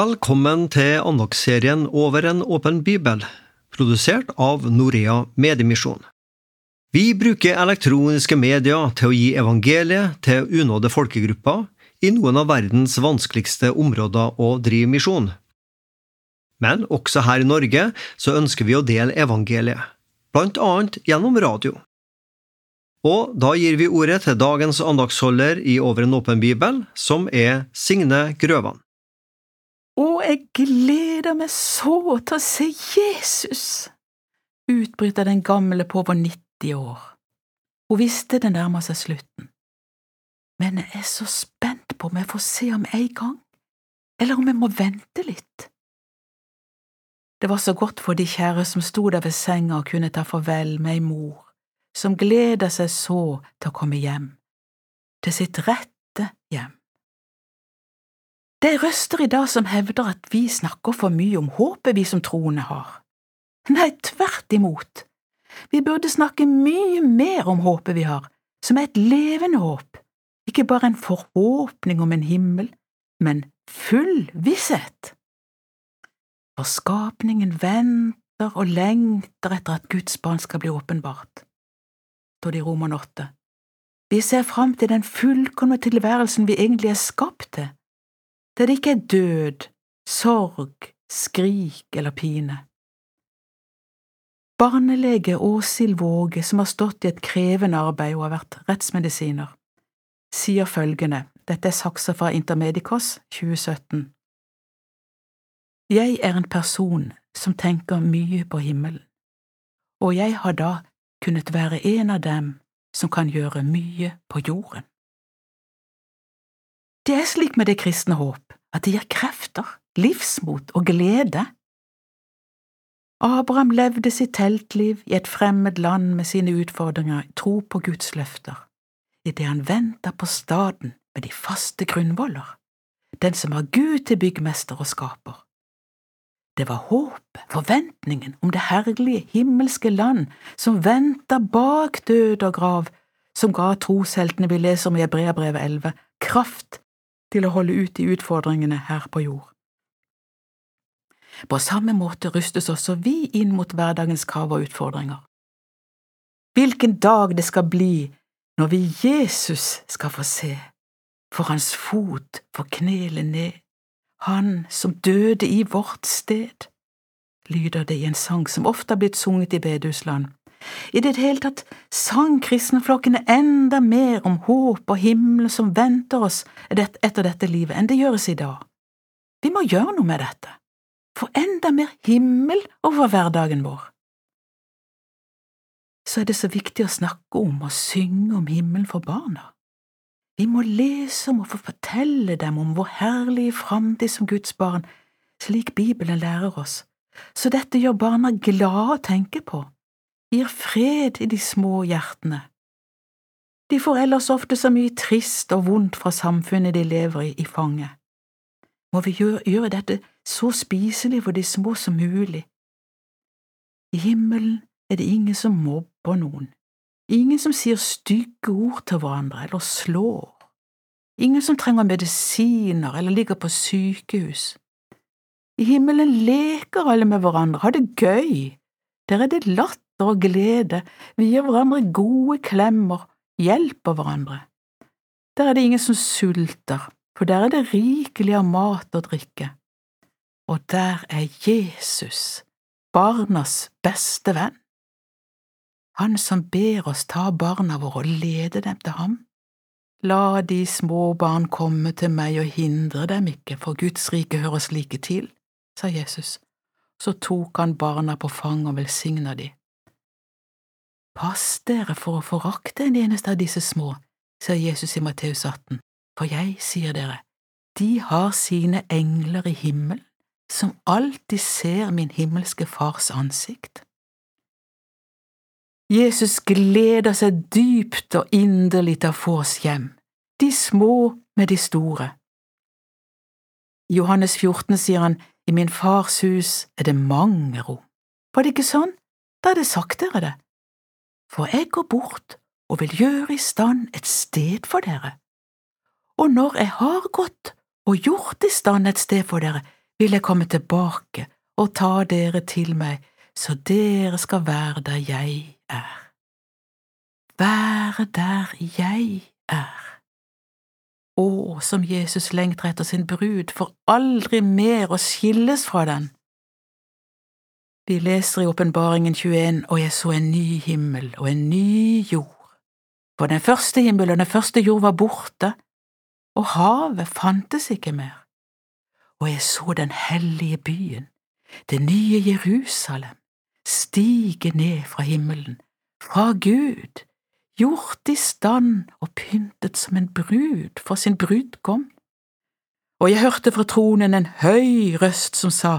Velkommen til andagsserien Over en åpen bibel, produsert av Norea Mediemisjon. Vi bruker elektroniske medier til å gi evangeliet til unådde folkegrupper i noen av verdens vanskeligste områder å drive misjon. Men også her i Norge så ønsker vi å dele evangeliet, blant annet gjennom radio. Og da gir vi ordet til dagens andagsholder i Over en åpen bibel, som er Signe Grøvan. Å, jeg gleder meg så til å se Jesus! utbryter den gamle på over 90 år. Hun visste det nærma seg slutten. Men jeg er så spent på om jeg får se ham en gang, eller om jeg må vente litt. Det var så godt for de kjære som sto der ved senga og kunne ta farvel med ei mor som gleder seg så til å komme hjem, til sitt rette hjem. Det er røster i dag som hevder at vi snakker for mye om håpet vi som troende har. Nei, tvert imot. Vi burde snakke mye mer om håpet vi har, som er et levende håp, ikke bare en forhåpning om en himmel, men full visshet. For skapningen venter og lengter etter at Guds barn skal bli åpenbart, står det i Roman åtte. Vi ser fram til den fullkomne tilværelsen vi egentlig er skapt til der det ikke er død, sorg, skrik eller pine. Barnelege Åshild Våge, som har stått i et krevende arbeid og har vært rettsmedisiner, sier følgende, dette er sakser fra Intermedicos 2017. Jeg er en person som tenker mye på himmelen, og jeg har da kunnet være en av dem som kan gjøre mye på jorden. Det er slik med det kristne håp at det gir krefter, livsmot og glede. Abraham levde sitt teltliv i et fremmed land med sine utfordringer tro på Guds løfter, idet han venta på staden med de faste grunnvoller, den som har Gud til byggmester og skaper. Det var håpet, forventningen om det herlige himmelske land som venta bak død og grav, som ga trosheltene vi leser om i Hebreabrevet 11, kraft til å holde ut i utfordringene her på jord. På samme måte rustes også vi inn mot hverdagens krav og utfordringer. Hvilken dag det skal bli når vi Jesus skal få se, for hans fot får knele ned, han som døde i vårt sted, lyder det i en sang som ofte har blitt sunget i bedehusland i det hele tatt sang kristenflokkene enda mer om håp og himmel som venter oss etter dette livet, enn det gjøres i dag. Vi må gjøre noe med dette, få enda mer himmel over hverdagen vår. Så er det så viktig å snakke om og synge om himmelen for barna. Vi må lese om og få fortelle dem om vår herlige framtid som Guds barn, slik Bibelen lærer oss, så dette gjør barna glade å tenke på gir fred i de små hjertene. De får ellers ofte så mye trist og vondt fra samfunnet de lever i, i fanget. Må vi gjøre, gjøre dette så spiselig for de små som mulig. I himmelen er det ingen som mobber noen, ingen som sier stygge ord til hverandre eller slår, ingen som trenger medisiner eller ligger på sykehus. I himmelen leker alle med hverandre, har det gøy, der er det latter og glede, vi gir hverandre gode klemmer, hjelper hverandre. Der er det ingen som sulter, for der er det rikelig av mat og drikke. Og der er Jesus, barnas beste venn. Han som ber oss ta barna våre og lede dem til ham. La de små barn komme til meg og hindre dem ikke, for Guds rike hører slike til, sa Jesus. Så tok han barna på fanget og velsigna de. Pass dere for å forakte en eneste av disse små, sier Jesus i Matteus 18, for jeg sier dere, de har sine engler i himmelen, som alltid ser min himmelske Fars ansikt. Jesus gleder seg dypt og inderlig til å få oss hjem, de små med de store. I Johannes 14 sier han, i min fars hus er det mange rom. Var det ikke sånn? Da er det sagt dere det for jeg går bort og vil gjøre i stand et sted for dere. Og når jeg har gått og gjort i stand et sted for dere, vil jeg komme tilbake og ta dere til meg, så dere skal være der jeg er. Være der jeg er. Å, som Jesus lengter etter sin brud, for aldri mer å skilles fra den. Vi leser i Åpenbaringen 21, og jeg så en ny himmel og en ny jord. For den første himmel og den første jord var borte, og havet fantes ikke mer. Og jeg så den hellige byen, det nye Jerusalem, stige ned fra himmelen, fra Gud, gjort i stand og pyntet som en brud for sin brudgom. Og jeg hørte fra tronen en høy røst som sa,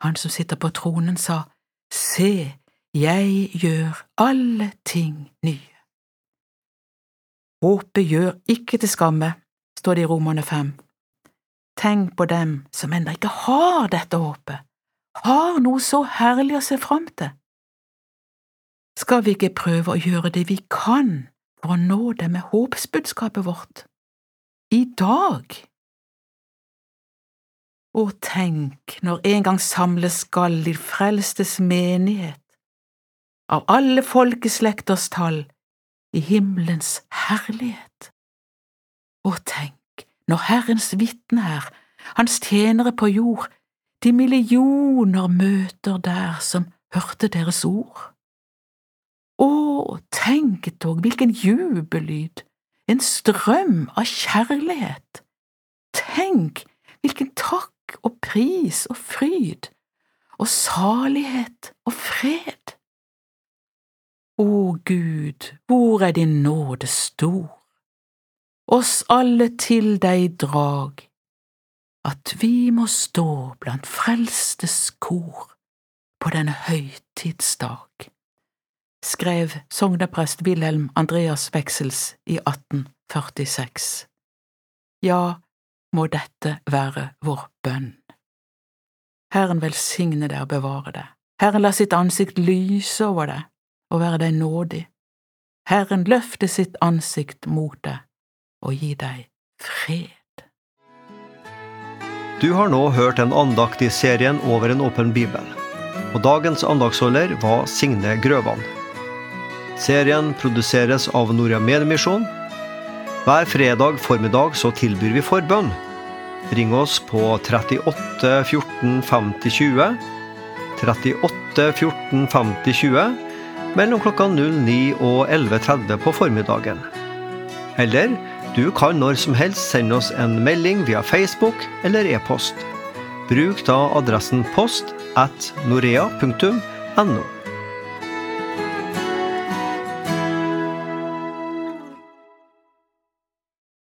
Han som sitter på tronen sa, Se, jeg gjør alle ting nye. Håpet gjør ikke til skamme, står det i Romerne fem. Tenk på dem som ennå ikke har dette håpet, har noe så herlig å se fram til. Skal vi ikke prøve å gjøre det vi kan for å nå det med håpsbudskapet vårt? I dag? Og tenk når en gang samles skal de frelstes menighet, av alle folkeslekters tall, i himmelens herlighet. Å, tenk når Herrens vitne er, hans tjenere på jord, de millioner møter der som hørte deres ord. Å, tenk dog hvilken jubellyd, en strøm av kjærlighet. Tenk hvilken takk og pris og fryd og salighet og fred. Å Gud, hvor er din nåde stor, oss alle til deg drag, at vi må stå blant frelstes kor på denne høytidsdag, skrev sogneprest Wilhelm Andreas Veksels i 1846. Ja, må dette være vår bønn. Herren velsigne deg og bevare deg. Herren la sitt ansikt lyse over deg og være deg nådig. Herren løfte sitt ansikt mot deg og gi deg fred. Du har nå hørt en andakt serien Over en åpen bibel, og dagens andagsholder var Signe Grøvan. Serien produseres av Norea Mediemisjon hver fredag formiddag så tilbyr vi forbønn. Ring oss på 38 14 50 20. 38 14 50 20 mellom klokka 09 og 11.30 på formiddagen. Eller du kan når som helst sende oss en melding via Facebook eller e-post. Bruk da adressen post at norea.no.